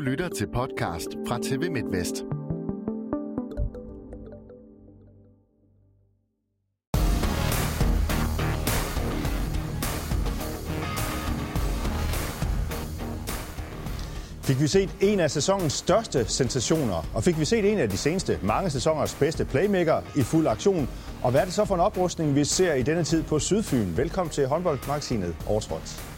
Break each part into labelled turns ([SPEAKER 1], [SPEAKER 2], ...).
[SPEAKER 1] Du lytter til podcast fra TV MidtVest.
[SPEAKER 2] Fik vi set en af sæsonens største sensationer, og fik vi set en af de seneste mange sæsoners bedste playmaker i fuld aktion. Og hvad er det så for en oprustning, vi ser i denne tid på Sydfyn? Velkommen til håndboldmagasinet Overtrådt.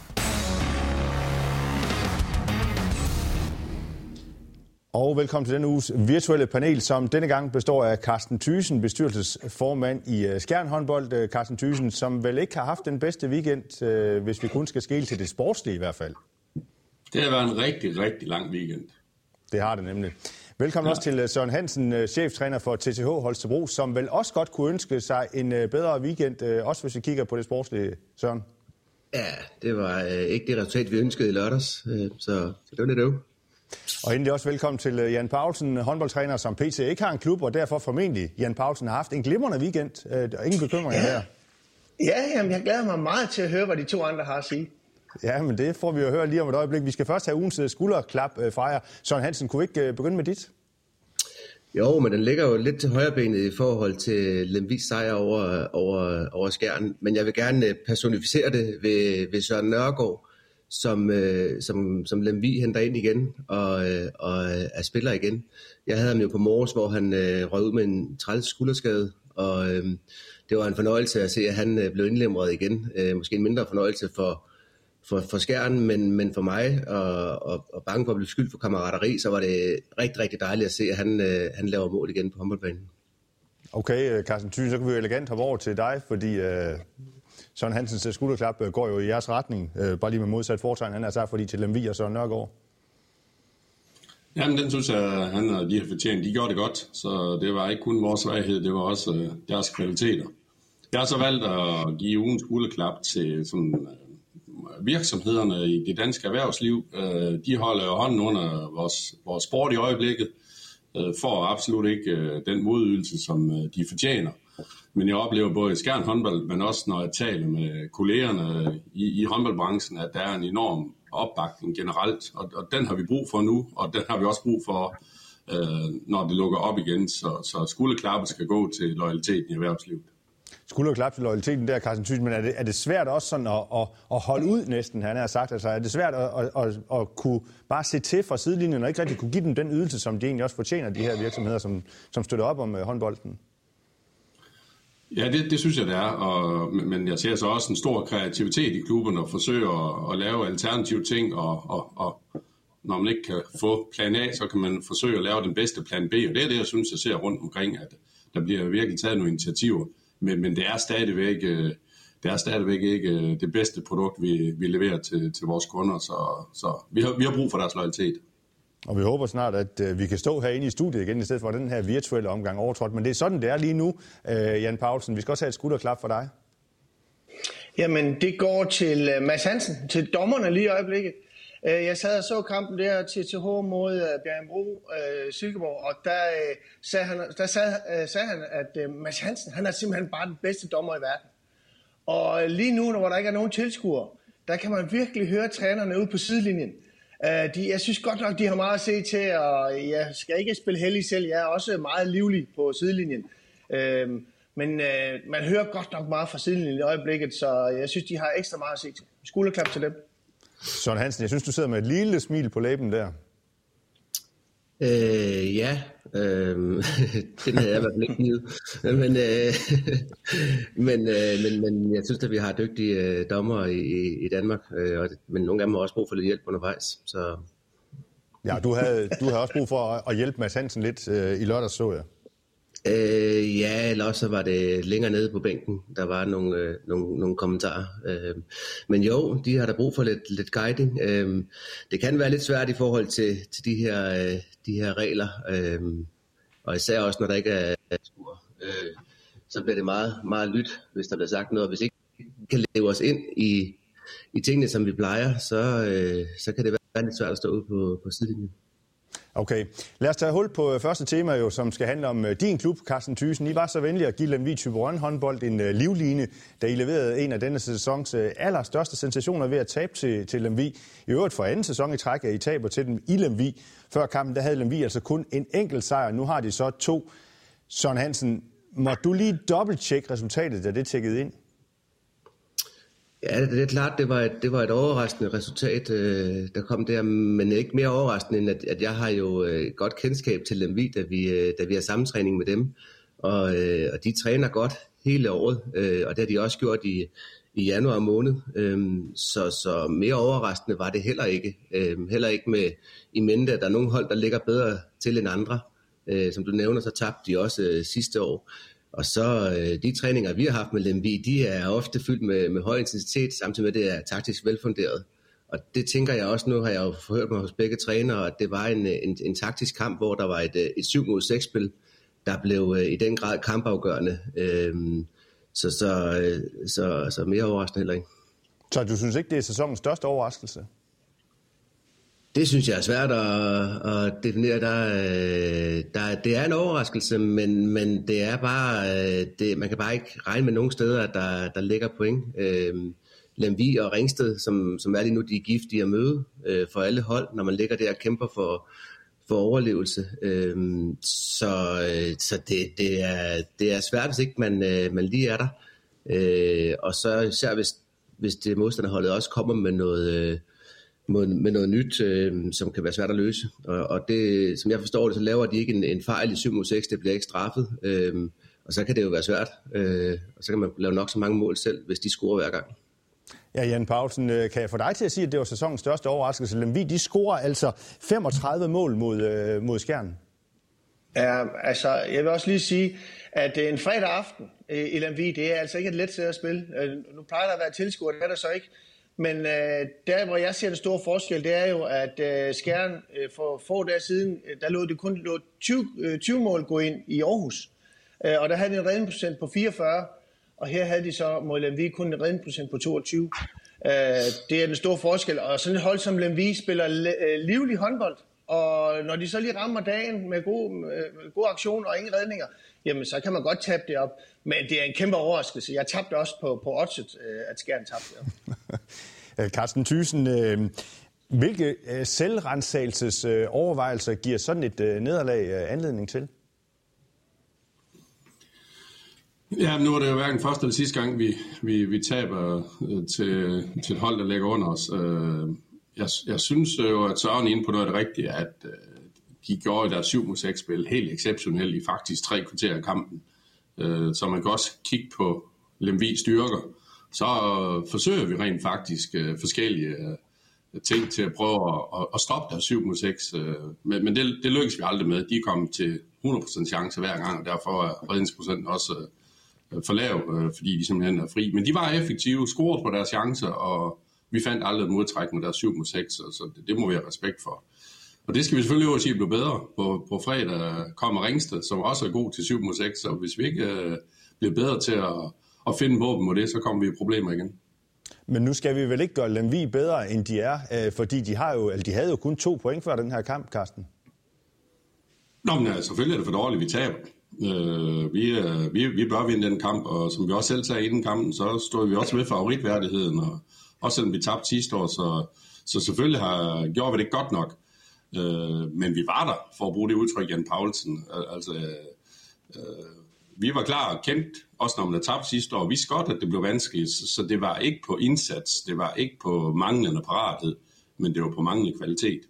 [SPEAKER 2] Og velkommen til denne uges virtuelle panel, som denne gang består af Carsten Thysen, bestyrelsesformand i øh, Skjern håndbold. Øh, Carsten Thysen, som vel ikke har haft den bedste weekend, øh, hvis vi kun skal skille til det sportslige i hvert fald.
[SPEAKER 3] Det har været en rigtig, rigtig lang weekend.
[SPEAKER 2] Det har det nemlig. Velkommen ja. også til Søren Hansen, cheftræner for TTH Holstebro, som vel også godt kunne ønske sig en bedre weekend, også hvis vi kigger på det sportslige, Søren.
[SPEAKER 4] Ja, det var ikke det resultat, vi ønskede i lørdags, så, så det var lidt øv.
[SPEAKER 2] Og endelig også velkommen til øh, Jan Paulsen, håndboldtræner, som PT ikke har en klub, og derfor formentlig Jan Paulsen har haft en glimrende weekend. Øh, ingen bekymringer
[SPEAKER 5] ja.
[SPEAKER 2] der.
[SPEAKER 5] Ja, jamen, jeg glæder mig meget til at høre, hvad de to andre har at sige.
[SPEAKER 2] Ja, men det får vi jo høre lige om et øjeblik. Vi skal først have ugens øh, skulderklap fra jer. Søren Hansen, kunne vi ikke begynde med dit?
[SPEAKER 4] Jo, men den ligger jo lidt til højrebenet i forhold til Lemvis sejr over, over, over skærnen. Men jeg vil gerne personificere det ved, ved Søren Nørgaard, som, øh, som, som Lemvi henter ind igen og, øh, og er spiller igen. Jeg havde ham jo på Mors, hvor han øh, røg ud med en træls skulderskade, og øh, det var en fornøjelse at se, at han øh, blev indlemret igen. Øh, måske en mindre fornøjelse for, for, for skæren, men, men for mig, og, og, og bange for at blive skyldt for kammerateri, så var det rigtig, rigtig dejligt at se, at han, øh, han laver mål igen på håndboldbanen.
[SPEAKER 2] Okay, øh, Carsten Thyn, så kan vi jo elegant hoppe over til dig, fordi øh, Søren Hansens øh, skulderklap øh, går jo i jeres retning, øh, bare lige med modsat foretegn, han er sagt, fordi til Lemvi og Søren Nørgaard.
[SPEAKER 3] Jamen, den synes jeg, han og de har fortjent. De gjorde det godt, så det var ikke kun vores svaghed, det var også øh, deres kvaliteter. Jeg har så valgt at give ugens skulderklap til sådan, øh, virksomhederne i det danske erhvervsliv. Øh, de holder jo hånden under vores, vores sport i øjeblikket, øh, får absolut ikke øh, den modydelse, som øh, de fortjener. Men jeg oplever både i Skjern håndbold, men også når jeg taler med kollegerne øh, i, i håndboldbranchen, at der er en enorm opbakning generelt, og, og den har vi brug for nu, og den har vi også brug for, øh, når det lukker op igen, så, så skulderklappet skal gå til loyaliteten i erhvervslivet.
[SPEAKER 2] Skulderklap til loyaliteten der, Carsten Thyssen, men er det, er det svært også sådan at, at, at holde ud næsten, han har sagt? Altså, er det svært at, at, at, at kunne bare se til fra sidelinjen og ikke rigtig kunne give dem den ydelse, som de egentlig også fortjener, de her virksomheder, som, som støtter op om øh, håndbolden?
[SPEAKER 3] Ja, det, det synes jeg, det er. Og, men jeg ser så også en stor kreativitet i klubberne og forsøger at, at lave alternative ting. Og, og, og når man ikke kan få plan A, så kan man forsøge at lave den bedste plan B. Og det er det, jeg synes, jeg ser rundt omkring, at der bliver virkelig taget nogle initiativer. Men, men det er stadigvæk... Øh, det er stadigvæk ikke øh, det bedste produkt, vi, vi leverer til, til vores kunder, så, så vi, har, vi har brug for deres loyalitet.
[SPEAKER 2] Og vi håber snart, at øh, vi kan stå herinde i studiet igen, i stedet for den her virtuelle omgang overtrådt. Men det er sådan, det er lige nu, øh, Jan Paulsen. Vi skal også have et skulderklap for dig.
[SPEAKER 5] Jamen, det går til Mads Hansen, til dommerne lige i øjeblikket. Øh, jeg sad og så kampen der til TH mod øh, Bjørn Bjergenbro, øh, Silkeborg, og der, øh, sagde, han, der sagde, sagde han, at Mads Hansen, han er simpelthen bare den bedste dommer i verden. Og lige nu, hvor der ikke er nogen tilskuere, der kan man virkelig høre trænerne ude på sidelinjen. De, jeg synes godt nok, de har meget at se til, og jeg skal ikke spille heldig selv. Jeg er også meget livlig på sidelinjen. Men man hører godt nok meget fra sidelinjen i øjeblikket, så jeg synes, de har ekstra meget at se til. Skulderklap til dem.
[SPEAKER 2] Søren Hansen, jeg synes, du sidder med et lille smil på læben der.
[SPEAKER 4] Øh, ja, øh, den havde jeg i hvert fald ikke givet. Men, øh, men, øh, men, men jeg synes, at vi har dygtige øh, dommer i, i Danmark, øh, og, men nogle af dem har også brug for lidt hjælp undervejs. Så.
[SPEAKER 2] Ja, du havde, du havde også brug for at, at hjælpe Mads Hansen lidt øh, i lørdags, så jeg.
[SPEAKER 4] Øh, ja, eller også var det længere nede på bænken, der var nogle, øh, nogle, nogle kommentarer. Øh, men jo, de har da brug for lidt, lidt guiding. Øh, det kan være lidt svært i forhold til, til de, her, øh, de her regler, øh, og især også når der ikke er skur. Øh, så bliver det meget, meget lyt, hvis der bliver sagt noget. Hvis ikke vi kan leve os ind i, i tingene, som vi plejer, så, øh, så kan det være lidt svært at stå ude på, på sidelinjen.
[SPEAKER 2] Okay, lad os tage hul på øh, første tema, jo, som skal handle om øh, din klub, Carsten Thyssen. I var så venlige at give Lemvig Typerøn håndbold en øh, livline, da I leverede en af denne sæsons allerstørste sensationer ved at tabe til, til Lemvig. I øvrigt for anden sæson i træk, at I taber til dem i Lemvig. Før kampen, der havde Lemvig altså kun en enkelt sejr. Nu har de så to. Søren Hansen, må du lige dobbelttjekke resultatet, da det tækkede ind?
[SPEAKER 4] Ja, det er klart, det var et, det var et overraskende resultat, øh, der kom der, men ikke mere overraskende, end at, at jeg har jo øh, godt kendskab til Lemvi, da vi, øh, da vi har sammentræning med dem, og, øh, og de træner godt hele året, øh, og det har de også gjort i, i januar måned, øh, så, så mere overraskende var det heller ikke, øh, heller ikke med i mente, at der er nogle hold, der ligger bedre til end andre, øh, som du nævner, så tabte de også øh, sidste år, og så øh, de træninger, vi har haft med Lemvi, de er ofte fyldt med, med høj intensitet, samtidig med, at det er taktisk velfunderet. Og det tænker jeg også, nu har jeg jo forhørt mig hos begge trænere, at det var en, en, en taktisk kamp, hvor der var et, øh, et 7 mod 6 spil, der blev øh, i den grad kampafgørende. Øhm, så, så, øh, så, så mere overraskende heller ikke.
[SPEAKER 2] Så du synes ikke, det er sæsonens største overraskelse?
[SPEAKER 4] Det synes jeg er svært at, at definere. Der, øh, der, det er en overraskelse, men, men det er bare, øh, det, man kan bare ikke regne med nogen steder, at der, der ligger point. Øh, Lemvi og Ringsted, som, som er lige nu, de er giftige at møde øh, for alle hold, når man ligger der og kæmper for, for overlevelse. Øh, så øh, så det, det, er, det er svært, hvis ikke man, øh, man lige er der. Øh, og så især hvis, hvis det modstanderholdet også kommer med noget... Øh, med noget nyt, øh, som kan være svært at løse. Og, og det, som jeg forstår det, så laver de ikke en, en fejl i 7 mod 6, det bliver ikke straffet. Øh, og så kan det jo være svært. Øh, og så kan man lave nok så mange mål selv, hvis de scorer hver gang.
[SPEAKER 2] Ja, Jan Paulsen, øh, kan jeg få dig til at sige, at det var sæsonens største overraskelse? Lemvi, de scorer altså 35 mål mod, øh, mod Skjern.
[SPEAKER 5] Ja, altså, jeg vil også lige sige, at en fredag aften i Lemvi, det er altså ikke et let sted at spille. Nu plejer der at være tilskuer, det er der så ikke. Men øh, der, hvor jeg ser den store forskel, det er jo, at øh, Skjern øh, for få dage siden, øh, der lå det kun lå 20, øh, 20 mål gå ind i Aarhus. Øh, og der havde de en redningsprocent på 44, og her havde de så mod Lemvi kun en redningsprocent på 22. Øh, det er den store forskel. Og sådan et hold som Lemvi spiller øh, livlig håndbold, og når de så lige rammer dagen med gode, med gode aktioner og ingen redninger, jamen så kan man godt tabe det op. Men det er en kæmpe overraskelse. Jeg tabte også på, på oddset, øh, at Skjern tabte det op.
[SPEAKER 2] Øh, Carsten Thyssen, øh, hvilke øh, selvrensagelses overvejelser giver sådan et nederlag anledning til?
[SPEAKER 3] Ja, nu er det jo hverken første eller sidste gang, vi, vi, vi taber til, til et hold, der ligger under os. Jeg, jeg synes jo, at Søren er inde på noget af det rigtige, at de gjorde deres 7 mod 6 spil helt exceptionelt i faktisk tre kvarter af kampen. Så man kan også kigge på Lemvi styrker. Så forsøger vi rent faktisk øh, forskellige øh, ting til at prøve at, at stoppe deres 7 mod 6. Øh, men, men det, det lykkes vi aldrig med. De kom til 100% chance hver gang, og derfor er redningsprocenten også øh, for lav, øh, fordi de simpelthen er fri. Men de var effektive, scorede på deres chancer, og vi fandt aldrig et modtræk med deres 7 mod 6, så det, det må vi have respekt for. Og det skal vi selvfølgelig også sige blive bedre. På, på fredag kommer Ringsted, som også er god til 7 mod 6, og hvis vi ikke øh, bliver bedre til at, at finde våben mod det, så kommer vi i problemer igen.
[SPEAKER 2] Men nu skal vi vel ikke gøre Lemvi bedre, end de er, øh, fordi de, har jo, eller de havde jo kun to point før den her kamp, Carsten.
[SPEAKER 3] Nå, men ja, selvfølgelig er det for dårligt, vi taber. Øh, vi, øh, vi, vi bør vinde den kamp, og som vi også selv sagde inden kampen, så stod vi også ved favoritværdigheden, og også selvom vi tabte sidste år, så, så selvfølgelig har, gjorde vi det godt nok. Øh, men vi var der, for at bruge det udtryk, Jan Paulsen. Altså, øh, vi var klar og kendt, også når man havde tabt sidste år. Vi vidste godt, at det blev vanskeligt, så det var ikke på indsats, det var ikke på manglende parathed, men det var på manglende kvalitet.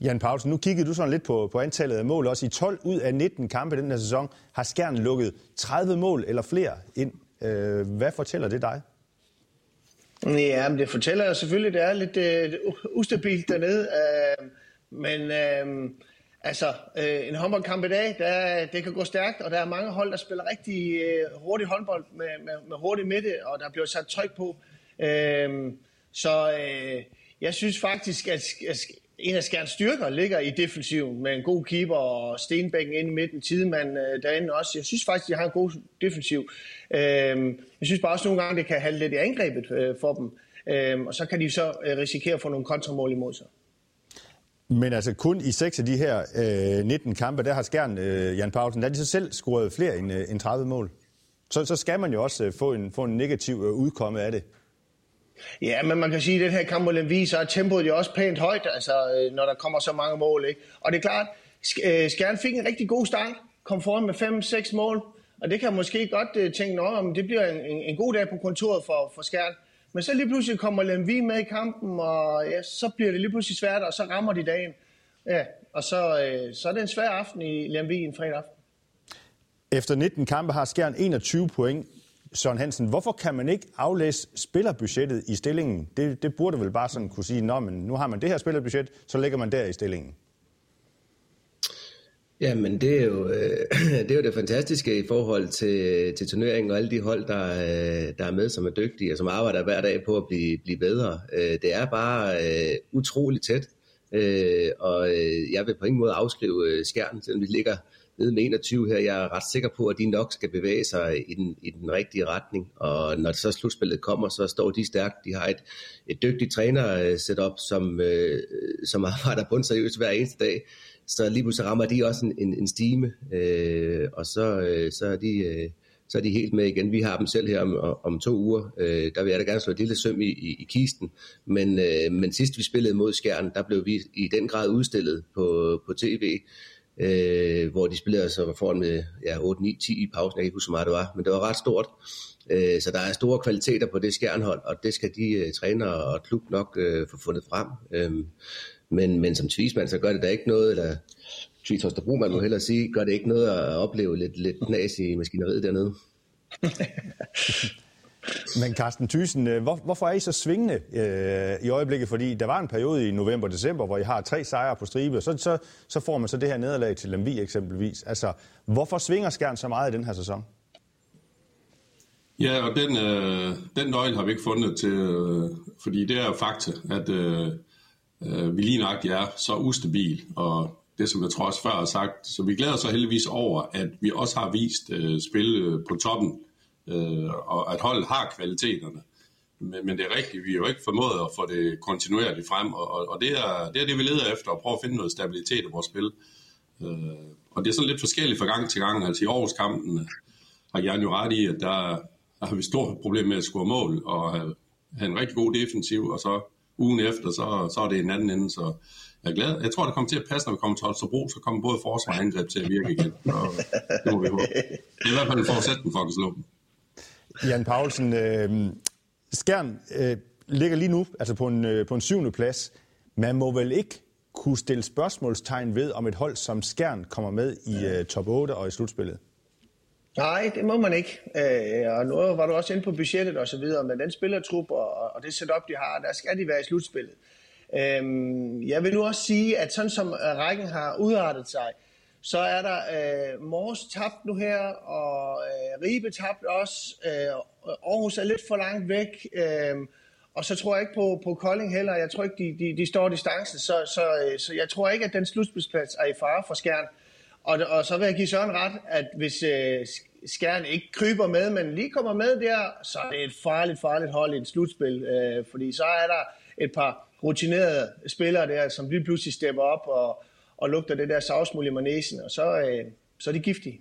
[SPEAKER 2] Jan Paulsen, nu kiggede du sådan lidt på, på antallet af mål. Også i 12 ud af 19 kampe den her sæson har Skjern lukket 30 mål eller flere ind. Øh, hvad fortæller det dig?
[SPEAKER 5] Ja, men det fortæller selvfølgelig, at det er lidt uh, ustabilt dernede. Uh, men øh, altså, øh, en håndboldkamp i dag, der, det kan gå stærkt, og der er mange hold, der spiller rigtig øh, hurtig håndbold med, med, med hurtig midte, og der bliver sat tryk på. Øh, så øh, jeg synes faktisk, at, at en af Skjerns styrker ligger i defensiven med en god keeper og Stenbækken ind i midten, Tidemand øh, derinde også. Jeg synes faktisk, de har en god defensiv. Øh, jeg synes bare også nogle gange, det kan have lidt i angrebet øh, for dem. Øh, og så kan de så øh, risikere at få nogle kontramål imod sig.
[SPEAKER 2] Men altså kun i seks af de her øh, 19 kampe, der har Skjern, øh, Jan Paulsen, der har de så selv scoret flere end, øh, end 30 mål. Så, så skal man jo også øh, få, en, få en negativ øh, udkomme af det.
[SPEAKER 5] Ja, men man kan sige, at den her kamp mod Lemvi, så er tempoet jo også pænt højt, altså, øh, når der kommer så mange mål. Ikke? Og det er klart, øh, Skjern fik en rigtig god start, kom foran med 5-6 mål, og det kan måske godt øh, tænke, om det bliver en, en, en god dag på kontoret for, for Skjern. Men så lige pludselig kommer Lemvi med i kampen, og ja, så bliver det lige pludselig svært, og så rammer de dagen. Ja, og så, øh, så er det en svær aften i Lemvi en fredag aften.
[SPEAKER 2] Efter 19 kampe har Skjern 21 point. Søren Hansen, hvorfor kan man ikke aflæse spillerbudgettet i stillingen? Det, det burde vel bare sådan kunne sige, Nå, men nu har man det her spillerbudget, så lægger man der i stillingen.
[SPEAKER 4] Ja, men det er, jo, øh, det er jo det fantastiske i forhold til, til turneringen og alle de hold, der, øh, der er med, som er dygtige og som arbejder hver dag på at blive, blive bedre. Øh, det er bare øh, utroligt tæt, øh, og øh, jeg vil på ingen måde afskrive øh, skærmen, selvom vi ligger nede med 21 her. Jeg er ret sikker på, at de nok skal bevæge sig i den, i den rigtige retning, og når så slutspillet kommer, så står de stærkt. De har et, et dygtigt træner øh, setup, som, øh, som arbejder på en seriøst hver eneste dag, så lige pludselig rammer de også en, en, en stime, øh, og så, øh, så, er de, øh, så er de helt med igen. Vi har dem selv her om, om to uger. Øh, der vil jeg da gerne slå et lille søm i, i, i kisten. Men, øh, men sidst vi spillede mod Skjern, der blev vi i den grad udstillet på, på tv, øh, hvor de spillede så foran med ja, 8, 9, 10 i pausen. Jeg kan ikke huske, meget det var, men det var ret stort. Øh, så der er store kvaliteter på det skjernhold, og det skal de øh, trænere og klub nok øh, få fundet frem. Øh, men, men som tvismand, så gør det da ikke noget, eller Tvis man må hellere sige, gør det ikke noget at opleve lidt, lidt knas i maskineriet dernede.
[SPEAKER 2] Men Carsten Thyssen, øh, hvor, hvorfor er I så svingende øh, i øjeblikket? Fordi der var en periode i november-december, hvor I har tre sejre på stribe, og så, så, så får man så det her nederlag til Lemvi eksempelvis. Altså, hvorfor svinger Skjern så meget i den her sæson?
[SPEAKER 3] Ja, og den, øh, den nøgle har vi ikke fundet til, øh, fordi det er jo fakta, at øh, øh, vi lige nok er så ustabil, og det som jeg tror også før har sagt, så vi glæder os så heldigvis over, at vi også har vist øh, spil øh, på toppen, øh, og at holdet har kvaliteterne. Men, men det er rigtigt, vi har jo ikke formået at få det kontinuerligt frem, og, og det, er, det er det, vi leder efter, at prøve at finde noget stabilitet i vores spil. Øh, og det er sådan lidt forskelligt fra gang til gang. Altså i årskampen har jeg jo ret i, at der, der har vi stort problem med at score mål, og have en rigtig god defensiv, og så ugen efter, så, så er det en anden ende. Så jeg er glad. Jeg tror, det kommer til at passe, når vi kommer til Holstebro, så kommer både forsvar og angreb til at virke igen. Og det må vi håbe. Det er i hvert fald en forudsætning for at slå dem.
[SPEAKER 2] Jan Paulsen, øh, Skjern øh, ligger lige nu altså på en, øh, på en syvende plads. Man må vel ikke kunne stille spørgsmålstegn ved, om et hold som Skjern kommer med i øh, top 8 og i slutspillet?
[SPEAKER 5] Nej, det må man ikke. Øh, og nu var du også inde på budgettet og så videre, men den spillertrup og, og det setup, de har, der skal de være i slutspillet. Øh, jeg vil nu også sige, at sådan som øh, rækken har udartet sig, så er der øh, Mors tabt nu her, og øh, Ribe tabt også. Øh, Aarhus er lidt for langt væk. Øh, og så tror jeg ikke på, på Kolding heller. Jeg tror ikke, de, de, de står distancen. Så, så, øh, så jeg tror ikke, at den slutspilsplads er i fare for skærn. Og, og så vil jeg give Søren ret, at hvis øh, Skjern ikke kryber med, men lige kommer med der, så er det et farligt, farligt hold i et slutspil. Øh, fordi så er der et par rutinerede spillere der, som lige pludselig stepper op og, og lugter det der savsmuld i manesen, og så, øh, så er de giftige.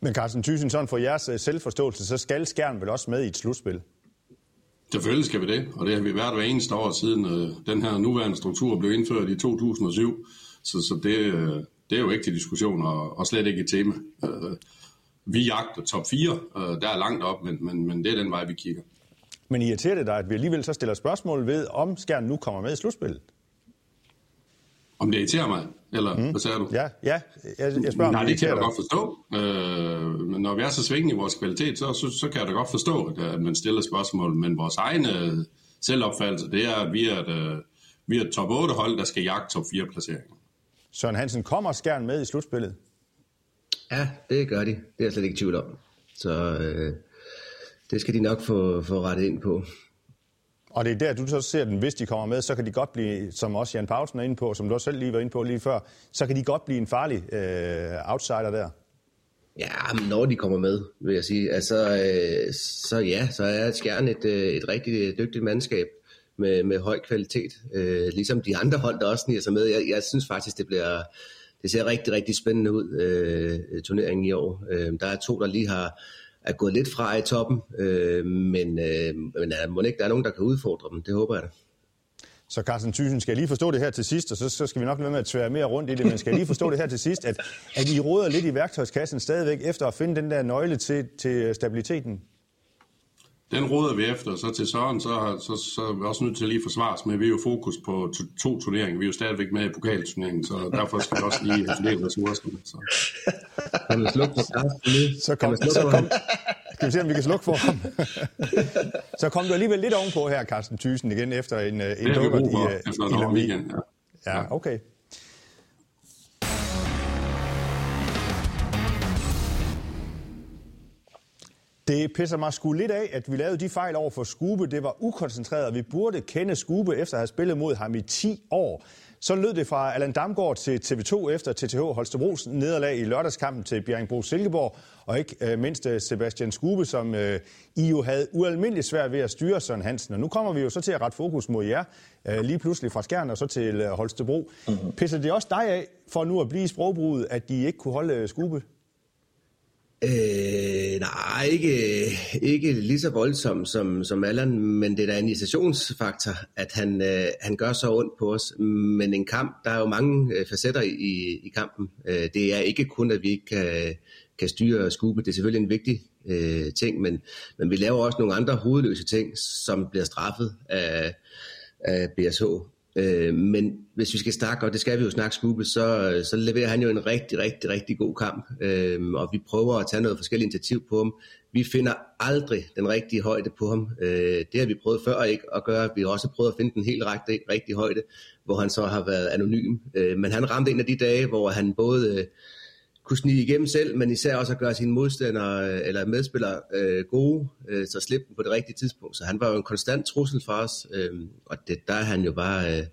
[SPEAKER 2] Men Carsten Thyssen, sådan for jeres øh, selvforståelse, så skal Skjern vel også med i et slutspil?
[SPEAKER 3] Selvfølgelig skal vi det, og det har vi været hver eneste år siden øh, den her nuværende struktur blev indført i 2007. Så, så det, øh, det er jo ikke til diskussion, og, og slet ikke et tema. Øh, vi jagter top 4, øh, der er langt op, men, men, men det er den vej, vi kigger.
[SPEAKER 2] Men irriterer det dig, at vi alligevel så stiller spørgsmål ved, om Skjern nu kommer med i slutspillet?
[SPEAKER 3] Om det irriterer mig? Eller mm. hvad sagde du?
[SPEAKER 2] Ja, ja. Jeg, jeg spørger,
[SPEAKER 3] Nej, det, kan jeg da godt forstå. Øh, men når vi er så svingende i vores kvalitet, så, så, så kan jeg da godt forstå, at, man stiller spørgsmål. Men vores egne selvopfattelse, det er, at vi er et, øh, vi er et top 8 hold, der skal jagte top 4 placeringer.
[SPEAKER 2] Søren Hansen, kommer Skjern med i slutspillet?
[SPEAKER 4] Ja, det gør de. Det er jeg slet ikke tvivl om. Så øh, det skal de nok få, få rettet ind på.
[SPEAKER 2] Og det er der, du så ser den, hvis de kommer med, så kan de godt blive, som også Jan Pausen er inde på, som du også selv lige var inde på lige før, så kan de godt blive en farlig øh, outsider der.
[SPEAKER 4] Ja, men når de kommer med, vil jeg sige. Altså, øh, så ja, så er Skjern et, øh, et rigtig dygtigt mandskab. med, med høj kvalitet, øh, ligesom de andre hold, der også sniger sig med. Jeg, jeg synes faktisk, det bliver det ser rigtig, rigtig spændende ud, øh, turneringen i år. Øh, der er to, der lige har er gået lidt fra i toppen, øh, men, øh, men er, må ikke der er nogen, der kan udfordre dem. Det håber jeg da.
[SPEAKER 2] Så Carsten Thyssen, skal jeg lige forstå det her til sidst, og så, så skal vi nok lade med at tvære mere rundt i det, men skal jeg lige forstå det her til sidst, at, at I råder lidt i værktøjskassen stadigvæk efter at finde den der nøgle til, til stabiliteten?
[SPEAKER 3] Den råder vi efter, så til Søren, så, så, så er vi også nødt til at lige forsvares med. Vi er jo fokus på to, to turneringer. Vi er jo stadigvæk med i pokalturneringen, så derfor skal vi også lige fordele ressourcerne. Så.
[SPEAKER 4] Kan man slukke for
[SPEAKER 2] Så kom, så kom, skal vi se, om vi kan slukke for ham. så kom du alligevel lidt ovenpå her, Carsten Thyssen, igen efter en, øh, en dukker i,
[SPEAKER 3] øh, en
[SPEAKER 2] i
[SPEAKER 3] weekend.
[SPEAKER 2] Ja. ja, okay. Det pisser mig sgu lidt af, at vi lavede de fejl over for Skube. Det var ukoncentreret, vi burde kende Skube efter at have spillet mod ham i 10 år. Så lød det fra Allan Damgaard til TV2 efter TTH Holstebros nederlag i lørdagskampen til Bjerringbro Silkeborg, og ikke øh, mindst øh, Sebastian Skube, som øh, I jo havde ualmindeligt svært ved at styre Søren Hansen. Og nu kommer vi jo så til at rette fokus mod jer, øh, lige pludselig fra Skjern og så til øh, Holstebro. Mm-hmm. Pisser det også dig af, for nu at blive i sprogbruget, at de ikke kunne holde øh, Skube?
[SPEAKER 4] Øh, nej, ikke, ikke lige så voldsom som, som Allan, men det er da en irritationsfaktor, at han, øh, han gør så ondt på os. Men en kamp, der er jo mange øh, facetter i, i kampen. Øh, det er ikke kun, at vi ikke kan, kan styre skube. Det er selvfølgelig en vigtig øh, ting, men, men vi laver også nogle andre hovedløse ting, som bliver straffet af, af BSH. Øh, men hvis vi skal snakke, og det skal vi jo snakke skubbe, så, så leverer han jo en rigtig, rigtig, rigtig god kamp. Øh, og vi prøver at tage noget forskelligt initiativ på ham. Vi finder aldrig den rigtige højde på ham. Øh, det har vi prøvet før ikke at gøre. Vi har også prøvet at finde den helt rigtige, rigtige højde, hvor han så har været anonym. Øh, men han ramte en af de dage, hvor han både... Øh, kunne snige igennem selv, men især også at gøre sine modstandere eller medspillere øh, gode, øh, så slippe dem på det rigtige tidspunkt. Så han var jo en konstant trussel for os, øh, og det, der er han jo bare øh,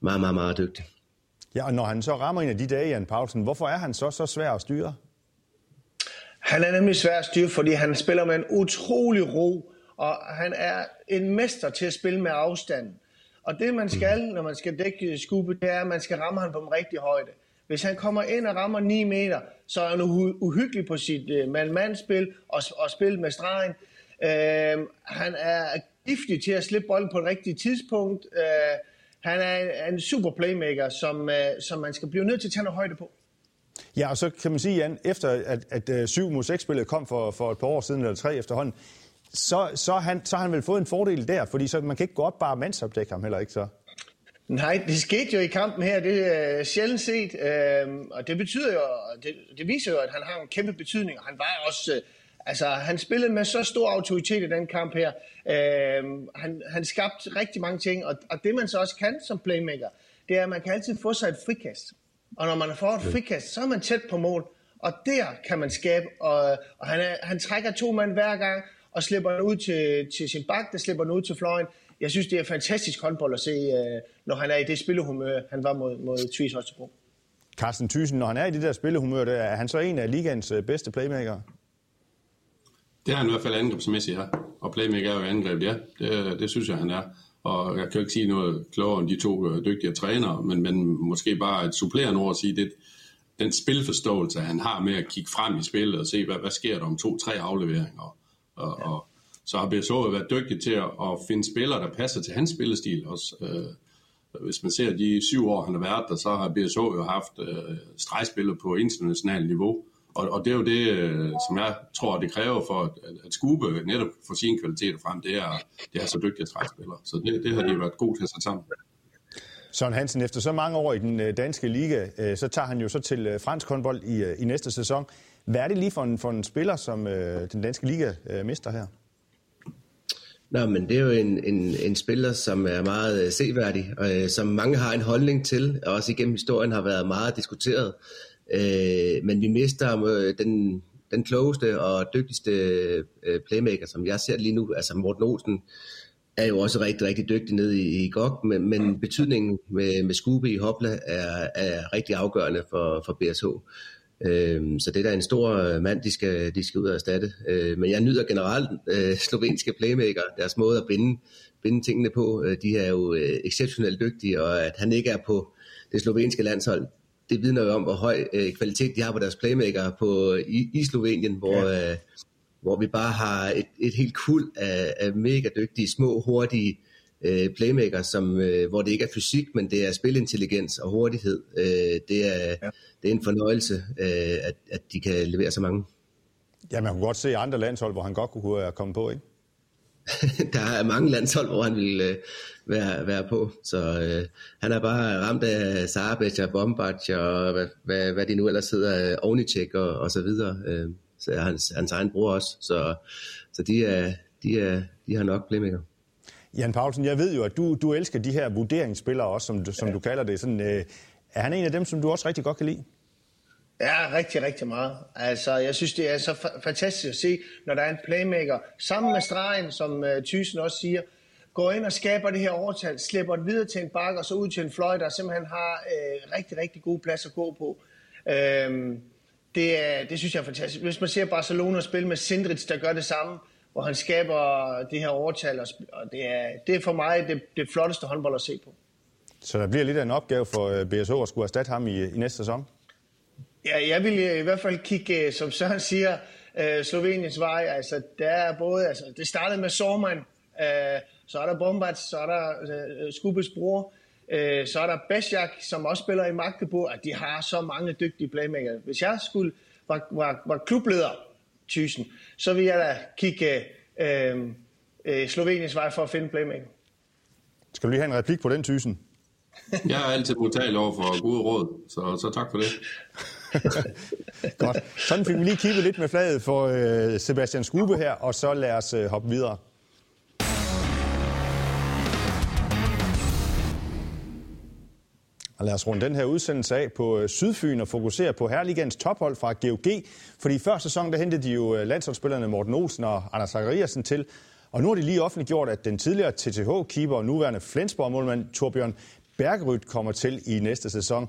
[SPEAKER 4] meget, meget, meget dygtig.
[SPEAKER 2] Ja, og når han så rammer en af de dage, Jan Paulsen, hvorfor er han så så svær at styre?
[SPEAKER 5] Han er nemlig svær at styre, fordi han spiller med en utrolig ro, og han er en mester til at spille med afstand. Og det man skal, når man skal dække skube, det er, at man skal ramme ham på den rigtige højde. Hvis han kommer ind og rammer 9 meter, så er han uhyggelig på sit uh, mand-mand-spil og, og spil med stregen. Øh, han er giftig til at slippe bolden på det rigtige tidspunkt. Øh, han er en super playmaker, som, øh, som man skal blive nødt til at tage noget højde på.
[SPEAKER 2] Ja, og så kan man sige, Jan, efter at, at, øh, at 7 mod 6 spillet kom for, for et par år siden, eller tre efterhånden, så, så, han, så har han vel fået en fordel der, fordi så man kan ikke gå op bare mandsopdække ham heller ikke så.
[SPEAKER 5] Nej, det skete jo i kampen her, det er sjældent set, øh, og det betyder jo, det, det viser jo, at han har en kæmpe betydning, og han var også, øh, altså han spillede med så stor autoritet i den kamp her, øh, han, han skabte rigtig mange ting, og, og det man så også kan som playmaker, det er, at man kan altid få sig et frikast, og når man får et frikast, så er man tæt på mål, og der kan man skabe, og, og han, er, han trækker to mand hver gang, og slipper den ud til, til sin bak, der slipper den ud til fløjen, jeg synes, det er fantastisk håndbold at se, øh, når han er i det spillehumør, han var mod, mod Tvis Holstebro.
[SPEAKER 2] Carsten Thyssen, når han er i det der spillehumør, der, er han så en af ligands øh, bedste playmaker?
[SPEAKER 3] Det er han i hvert fald angrebsmæssigt, ja. Og playmaker er jo angreb, ja. Det, det synes jeg, han er. Og jeg kan jo ikke sige noget klogere end de to øh, dygtige trænere, men, men måske bare et supplerende ord at sige, det, den spilforståelse, han har med at kigge frem i spillet og se, hvad, hvad sker der om to-tre afleveringer. Og, ja. og, så har BSO været dygtig til at, at finde spillere, der passer til hans spillestil også. Øh, hvis man ser de syv år, han har været der, så har BSH jo haft øh, stregspillere på internationalt niveau. Og, og det er jo det, øh, som jeg tror, det kræver for at, at Skube netop få sine kvaliteter frem, det er, det er så dygtige stregspillere. Så det, det har de været gode til at sætte sammen.
[SPEAKER 2] Søren Hansen, efter så mange år i den øh, danske liga, øh, så tager han jo så til øh, fransk håndbold i, i næste sæson. Hvad er det lige for en, for en spiller, som den danske liga mister her?
[SPEAKER 4] Nå, men det er jo en, en, en spiller, som er meget øh, seværdig, og øh, som mange har en holdning til, og også igennem historien har været meget diskuteret. Øh, men vi mister øh, den, den klogeste og dygtigste øh, playmaker, som jeg ser lige nu, altså Morten Olsen, er jo også rigtig, rigtig dygtig ned i, i GOG, men, men betydningen med, med Skube i Hopla er, er rigtig afgørende for, for BSH. Øh, så det er da en stor mand, de skal, de skal ud og erstatte. Øh, men jeg nyder generelt øh, slovenske playmaker, deres måde at binde, binde tingene på. Øh, de er jo øh, exceptionelt dygtige, og at han ikke er på det slovenske landshold, det vidner jo om, hvor høj øh, kvalitet de har på deres playmaker på, i, i Slovenien, hvor, ja. øh, hvor vi bare har et, et helt kul af, af mega dygtige, små, hurtige øh, playmaker, som, øh, hvor det ikke er fysik, men det er spilintelligens og hurtighed. Øh, det, er, ja. det er en fornøjelse, øh, at, at de kan levere så mange.
[SPEAKER 2] Ja, man kunne godt se andre landshold, hvor han godt kunne have kommet på, ikke?
[SPEAKER 4] der er mange landshold, hvor han ville øh, være, være på. Så øh, han er bare ramt af Sarabec og Bombac og hvad, hvad, hvad de nu ellers hedder, øh, Onicek og, og så videre. Øh, så hans, hans egen bror også. Så, så de, er, de, er, de har nok playmaker.
[SPEAKER 2] Jan Paulsen, jeg ved jo, at du, du elsker de her vurderingsspillere også, som, som ja. du kalder det. Sådan, øh, er han en af dem, som du også rigtig godt kan lide?
[SPEAKER 5] Ja, rigtig, rigtig meget. Altså, jeg synes, det er så fa- fantastisk at se, når der er en playmaker, sammen med stregen, som uh, Thyssen også siger, går ind og skaber det her overtal, slipper det videre til en bakke, og så ud til en fløj, der simpelthen har uh, rigtig, rigtig god plads at gå på. Uh, det, er, det synes jeg er fantastisk. Hvis man ser Barcelona spille med Sindrich, der gør det samme, hvor han skaber det her overtal, og det er, det er for mig det, det flotteste håndbold at se på.
[SPEAKER 2] Så der bliver lidt af en opgave for BSO at skulle erstatte ham i, i næste sæson?
[SPEAKER 5] Ja, jeg vil i hvert fald kigge, som Søren siger, uh, Sloveniens vej. Altså, der er både, altså, det startede med Sorman, uh, så er der Bombac, så er der uh, Skubes bror, uh, så er der Besjak, som også spiller i Magdeburg, at de har så mange dygtige playmakere. Hvis jeg skulle var, var, var klubleder, Thyssen, så vil jeg da kigge uh, uh, Sloveniens vej for at finde playmaker.
[SPEAKER 2] Skal vi lige have en replik på den, Thyssen?
[SPEAKER 3] jeg er altid modtagelig over for gode råd, så, så tak for det.
[SPEAKER 2] Godt. Sådan fik vi lige kigget lidt med flaget for øh, Sebastian Skube her, og så lad os øh, hoppe videre. Og lad os runde den her udsendelse af på øh, Sydfyn og fokusere på Herligans tophold fra GOG. Fordi i første sæson der hentede de jo øh, landsholdsspillerne Morten Olsen og Anders Zachariasen til. Og nu har de lige offentliggjort, at den tidligere TTH-keeper og nuværende Flensborg-målmand Torbjørn Bergerud kommer til i næste sæson.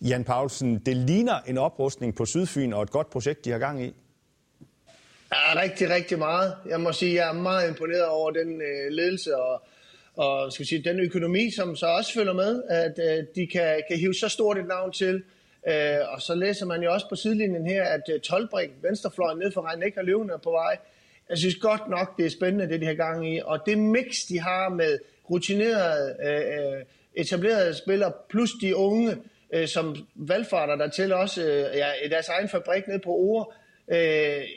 [SPEAKER 2] Jan Paulsen, det ligner en oprustning på Sydfyn og et godt projekt, de har gang i.
[SPEAKER 5] Ja, rigtig, rigtig meget. Jeg må sige, jeg er meget imponeret over den øh, ledelse og, og skal sige, den økonomi, som så også følger med, at øh, de kan, kan hive så stort et navn til. Øh, og så læser man jo også på sidelinjen her, at øh, Tolbring, venstrefløjen ned for regnen, ikke løvende på vej. Jeg synes godt nok, det er spændende, det de har gang i. Og det mix, de har med rutinerede, øh, øh etablerede spillere, plus de unge, øh, som valgfarter der til også øh, ja, i deres egen fabrik ned på Ore. Øh,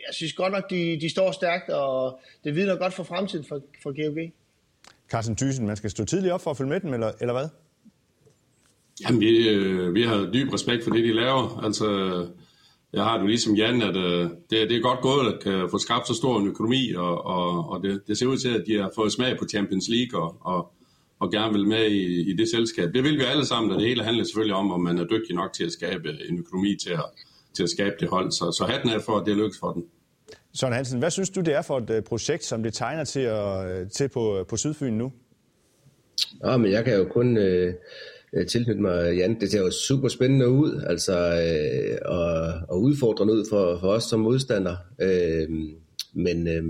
[SPEAKER 5] jeg synes godt nok, de, de står stærkt, og det vidner godt for fremtiden for, for GOG.
[SPEAKER 2] Carsten Thyssen, man skal stå tidligt op for at følge med dem, eller, eller hvad?
[SPEAKER 3] Jamen, vi, øh, vi har dyb respekt for det, de laver. Altså, jeg har det ligesom Jan, at øh, det, det er godt gået at kan få skabt så stor en økonomi, og, og, og det, det ser ud til, at de har fået smag på Champions League, og, og, og gerne vil med i, i det selskab. Det vil vi alle sammen, og det hele handler selvfølgelig om, om man er dygtig nok til at skabe en økonomi til at, til at skabe det hold. Så, så hatten er for, at det lykkes for den.
[SPEAKER 2] Søren Hansen, hvad synes du, det er for et øh, projekt, som det tegner til, at, øh, til på, øh, på Sydfyn nu?
[SPEAKER 4] Ja, men jeg kan jo kun øh, tilknytte mig, Jan. Det ser jo super spændende ud, altså, øh, og, og udfordrende ud for, for os som modstander. Øh, men øh,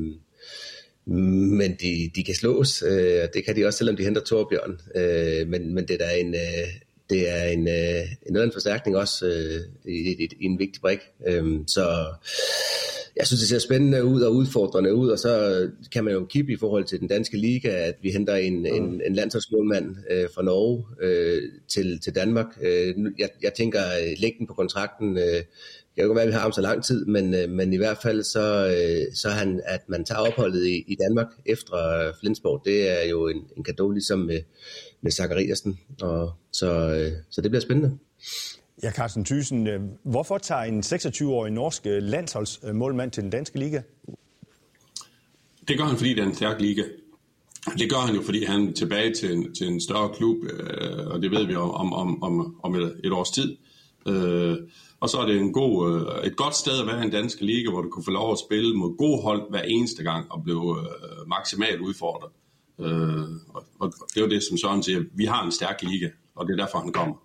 [SPEAKER 4] men de, de kan slås, øh, det kan de også, selvom de henter Torbjørn. Øh, men, men det er en, øh, det er en, øh, en noget en forstærkning også øh, i, i, i en vigtig brik. Øh, så jeg synes, det ser spændende ud og udfordrende ud, og så kan man jo kigge i forhold til den danske liga, at vi henter en, mm. en, en landsholdsmålmand øh, fra Norge øh, til, til Danmark. Øh, jeg, jeg tænker, længden på kontrakten øh, kan jo være, at vi har ham så lang tid, men, øh, men i hvert fald så, øh, så han, at man tager opholdet i, i Danmark efter Flensborg, det er jo en, en gave ligesom med, med Zachariasen, og så, øh, så det bliver spændende.
[SPEAKER 2] Ja, Carsten Thyssen, øh, hvorfor tager en 26-årig norsk øh, landsholdsmålmand til den danske liga?
[SPEAKER 3] Det gør han, fordi det er en stærk liga. Det gør han jo, fordi han er tilbage til en, til en større klub, øh, og det ved vi om, om, om, om et, et års tid. Og så er det en god, øh, et godt sted at være i en dansk liga, hvor du kunne få lov at spille mod god hold hver eneste gang og blive øh, maksimalt udfordret. Øh, og, og det er jo det, som Søren siger. Vi har en stærk liga, og det er derfor, han kommer.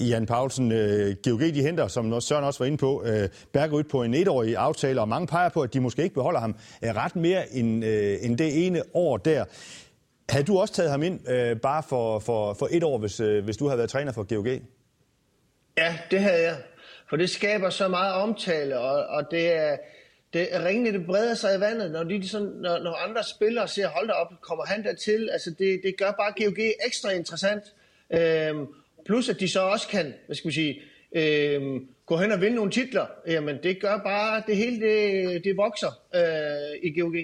[SPEAKER 2] Jan Paulsen, øh, GOG de henter, som Søren også var inde på, øh, Bergerud på en etårig aftale, og mange peger på, at de måske ikke beholder ham øh, ret mere end, øh, end det ene år der. Havde du også taget ham ind øh, bare for, for, for et år, hvis, øh, hvis du havde været træner for GOG?
[SPEAKER 5] Ja, det havde jeg. For det skaber så meget omtale, og, og det er, det er ringende, det breder sig i vandet, når, de, sådan, når, når andre spillere ser, hold da op, kommer han dertil? Altså det, det gør bare GOG ekstra interessant. Øhm, plus at de så også kan, hvad skal vi sige, øh, gå hen og vinde nogle titler. Jamen det gør bare, det hele det, det vokser øh, i GOG.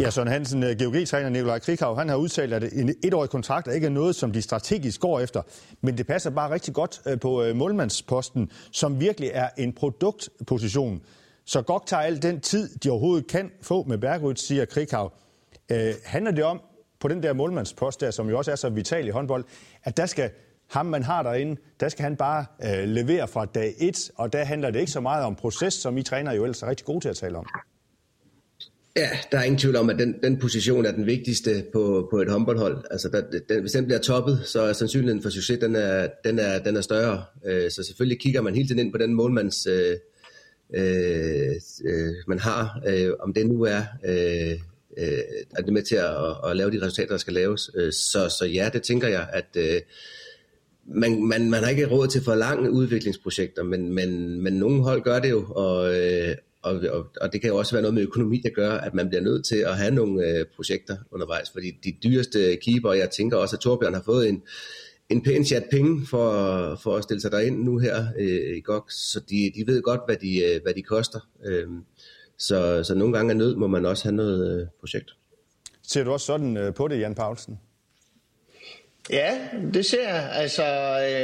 [SPEAKER 2] Ja, Søren Hansen, øh, GOG-træner Nikolaj Krikhav, han har udtalt, at en etårig kontrakt er ikke er noget, som de strategisk går efter, men det passer bare rigtig godt øh, på øh, målmandsposten, som virkelig er en produktposition. Så godt tager al den tid, de overhovedet kan få med Bergerud, siger Krikhav. Øh, handler det om, på den der målmandspost der, som jo også er så vital i håndbold, at der skal ham, man har derinde, der skal han bare øh, levere fra dag et, og der handler det ikke så meget om proces, som I træner jo ellers er rigtig gode til at tale om.
[SPEAKER 4] Ja, der er ingen tvivl om, at den, den position er den vigtigste på, på et håndboldhold. Altså, der, den, hvis den bliver toppet, så er sandsynligheden for succes, den er, den er, den er større. Øh, så selvfølgelig kigger man hele tiden ind på den målmands, øh, øh, øh man har, øh, om det nu er, øh, øh, er det med til at, at lave de resultater, der skal laves. Øh, så, så ja, det tænker jeg, at øh, man, man, man har ikke råd til for lange udviklingsprojekter, men, men, men nogle hold gør det jo, og, øh, og, og, og det kan jo også være noget med økonomi, der gør, at man bliver nødt til at have nogle øh, projekter undervejs, fordi de dyreste keeper, jeg tænker også, at Torbjørn har fået en, en pæn chat penge for, for at stille sig derind nu her øh, i GOG, så de, de ved godt, hvad de, øh, hvad de koster. Øh, så, så nogle gange er nød, må man også have noget øh, projekt.
[SPEAKER 2] Ser du også sådan øh, på det, Jan Paulsen?
[SPEAKER 5] Ja, det ser jeg. Altså,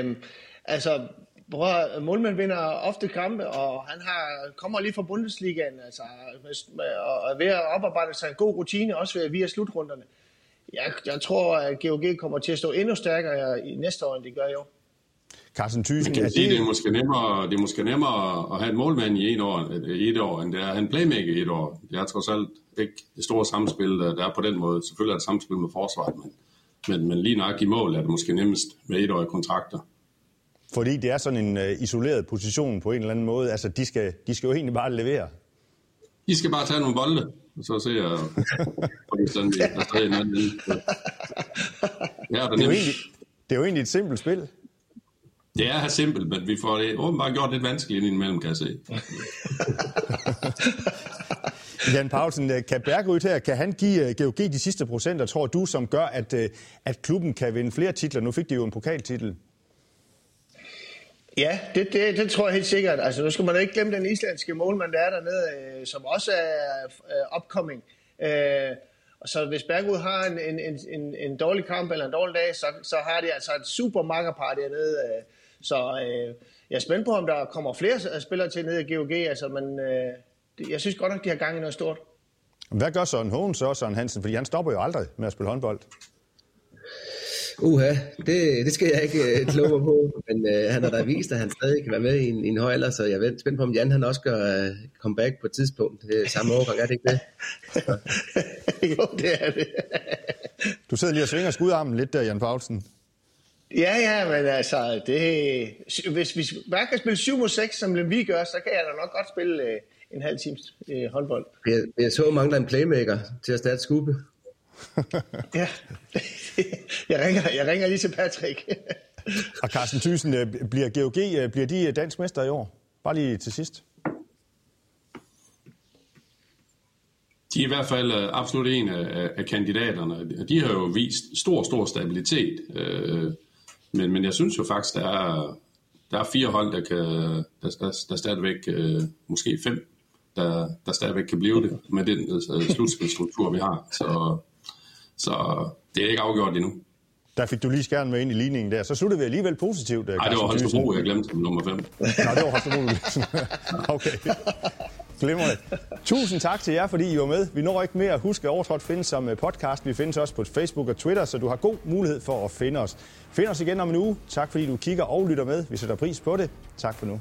[SPEAKER 5] øh, altså Bror, målmand vinder ofte kampe, og han har, kommer lige fra Bundesligaen, altså, og er ved at oparbejde sig en god rutine, også ved, via slutrunderne. Jeg, jeg tror, at GOG kommer til at stå endnu stærkere i næste år, end de gør i år.
[SPEAKER 2] Carsten Thyssen,
[SPEAKER 3] kan er sige, det... det, er måske nemmere, det er måske nemmere at have en målmand i et år, et år end det er at have en playmaker i et år. Det er trods alt ikke det store samspil, der er på den måde. Selvfølgelig er det samspil med forsvaret, men, men, men lige nok i mål er det måske nemmest med etårige kontrakter.
[SPEAKER 2] Fordi det er sådan en uh, isoleret position på en eller anden måde. Altså, de skal, de skal jo egentlig bare levere.
[SPEAKER 3] De skal bare tage nogle bolde, og så ser jeg, om sådan, der er en anden
[SPEAKER 2] Ja, det, er jo egentlig, det er jo egentlig et simpelt spil.
[SPEAKER 3] Det er simpelt, men vi får det åbenbart gjort lidt vanskeligt indimellem, kan jeg se.
[SPEAKER 2] Jan Paulsen, øh, kan Bergerud her, kan han give GOG de sidste procenter, tror du, som gør, at, at klubben kan vinde flere titler? Nu fik de jo en pokaltitel.
[SPEAKER 5] Ja, det, det, det tror jeg helt sikkert. Altså, nu skal man da ikke glemme den islandske målmand, der er dernede, øh, som også er øh, upcoming. Øh, og så hvis Bergud har en, en, en, en dårlig kamp eller en dårlig dag, så, så har de altså et super makkerpar dernede. Øh, så øh, jeg er spændt på, om der kommer flere spillere til nede i GOG, altså, men øh, jeg synes godt nok, de har gang i noget stort.
[SPEAKER 2] Hvad gør Søren Hågen så, Søren Hansen? Fordi han stopper jo aldrig med at spille håndbold.
[SPEAKER 4] Uha, det, det skal jeg ikke uh, kloge på, men uh, han har da vist, at han stadig kan være med i en, i en høj alder, så jeg er spændt på, om Jan han også gør uh, comeback på et tidspunkt. Det samme årgang, er det ikke det?
[SPEAKER 5] jo, det er det.
[SPEAKER 2] du sidder lige og svinger skudarmen lidt der, Jan Paulsen.
[SPEAKER 5] Ja, ja, men altså, det, hvis vi bare kan spille 7 mod 6, som vi gør, så kan jeg da nok godt spille uh, en halv times uh, håndbold.
[SPEAKER 4] Jeg, jeg så mangler en playmaker til at starte skubbe.
[SPEAKER 5] ja, jeg ringer, jeg ringer lige til Patrick.
[SPEAKER 2] og Carsten Thyssen, øh, bliver GOG øh, bliver de øh, dansk mester i år? Bare lige til sidst.
[SPEAKER 3] De er i hvert fald absolut en af, af kandidaterne. De har jo vist stor, stor stabilitet. Men, men jeg synes jo faktisk, der er, der er fire hold, der kan, der, der, der stadigvæk, måske fem, der, der stadigvæk kan blive det med den slutspilstruktur, vi har. Så så det er ikke afgjort endnu.
[SPEAKER 2] Der fik du lige skærmen med ind i ligningen der. Så sluttede vi alligevel positivt.
[SPEAKER 3] Nej, det var Holstebro, jeg glemte som nummer 5.
[SPEAKER 2] Nej, det var Holstebro. okay. Glimrende. Tusind tak til jer, fordi I var med. Vi når ikke mere. Husk, at Overtrådt findes som øh, podcast. Vi findes også på Facebook og Twitter, så du har god mulighed for at finde os. Find os igen om en uge. Tak fordi du kigger og lytter med. Vi sætter pris på det. Tak for nu.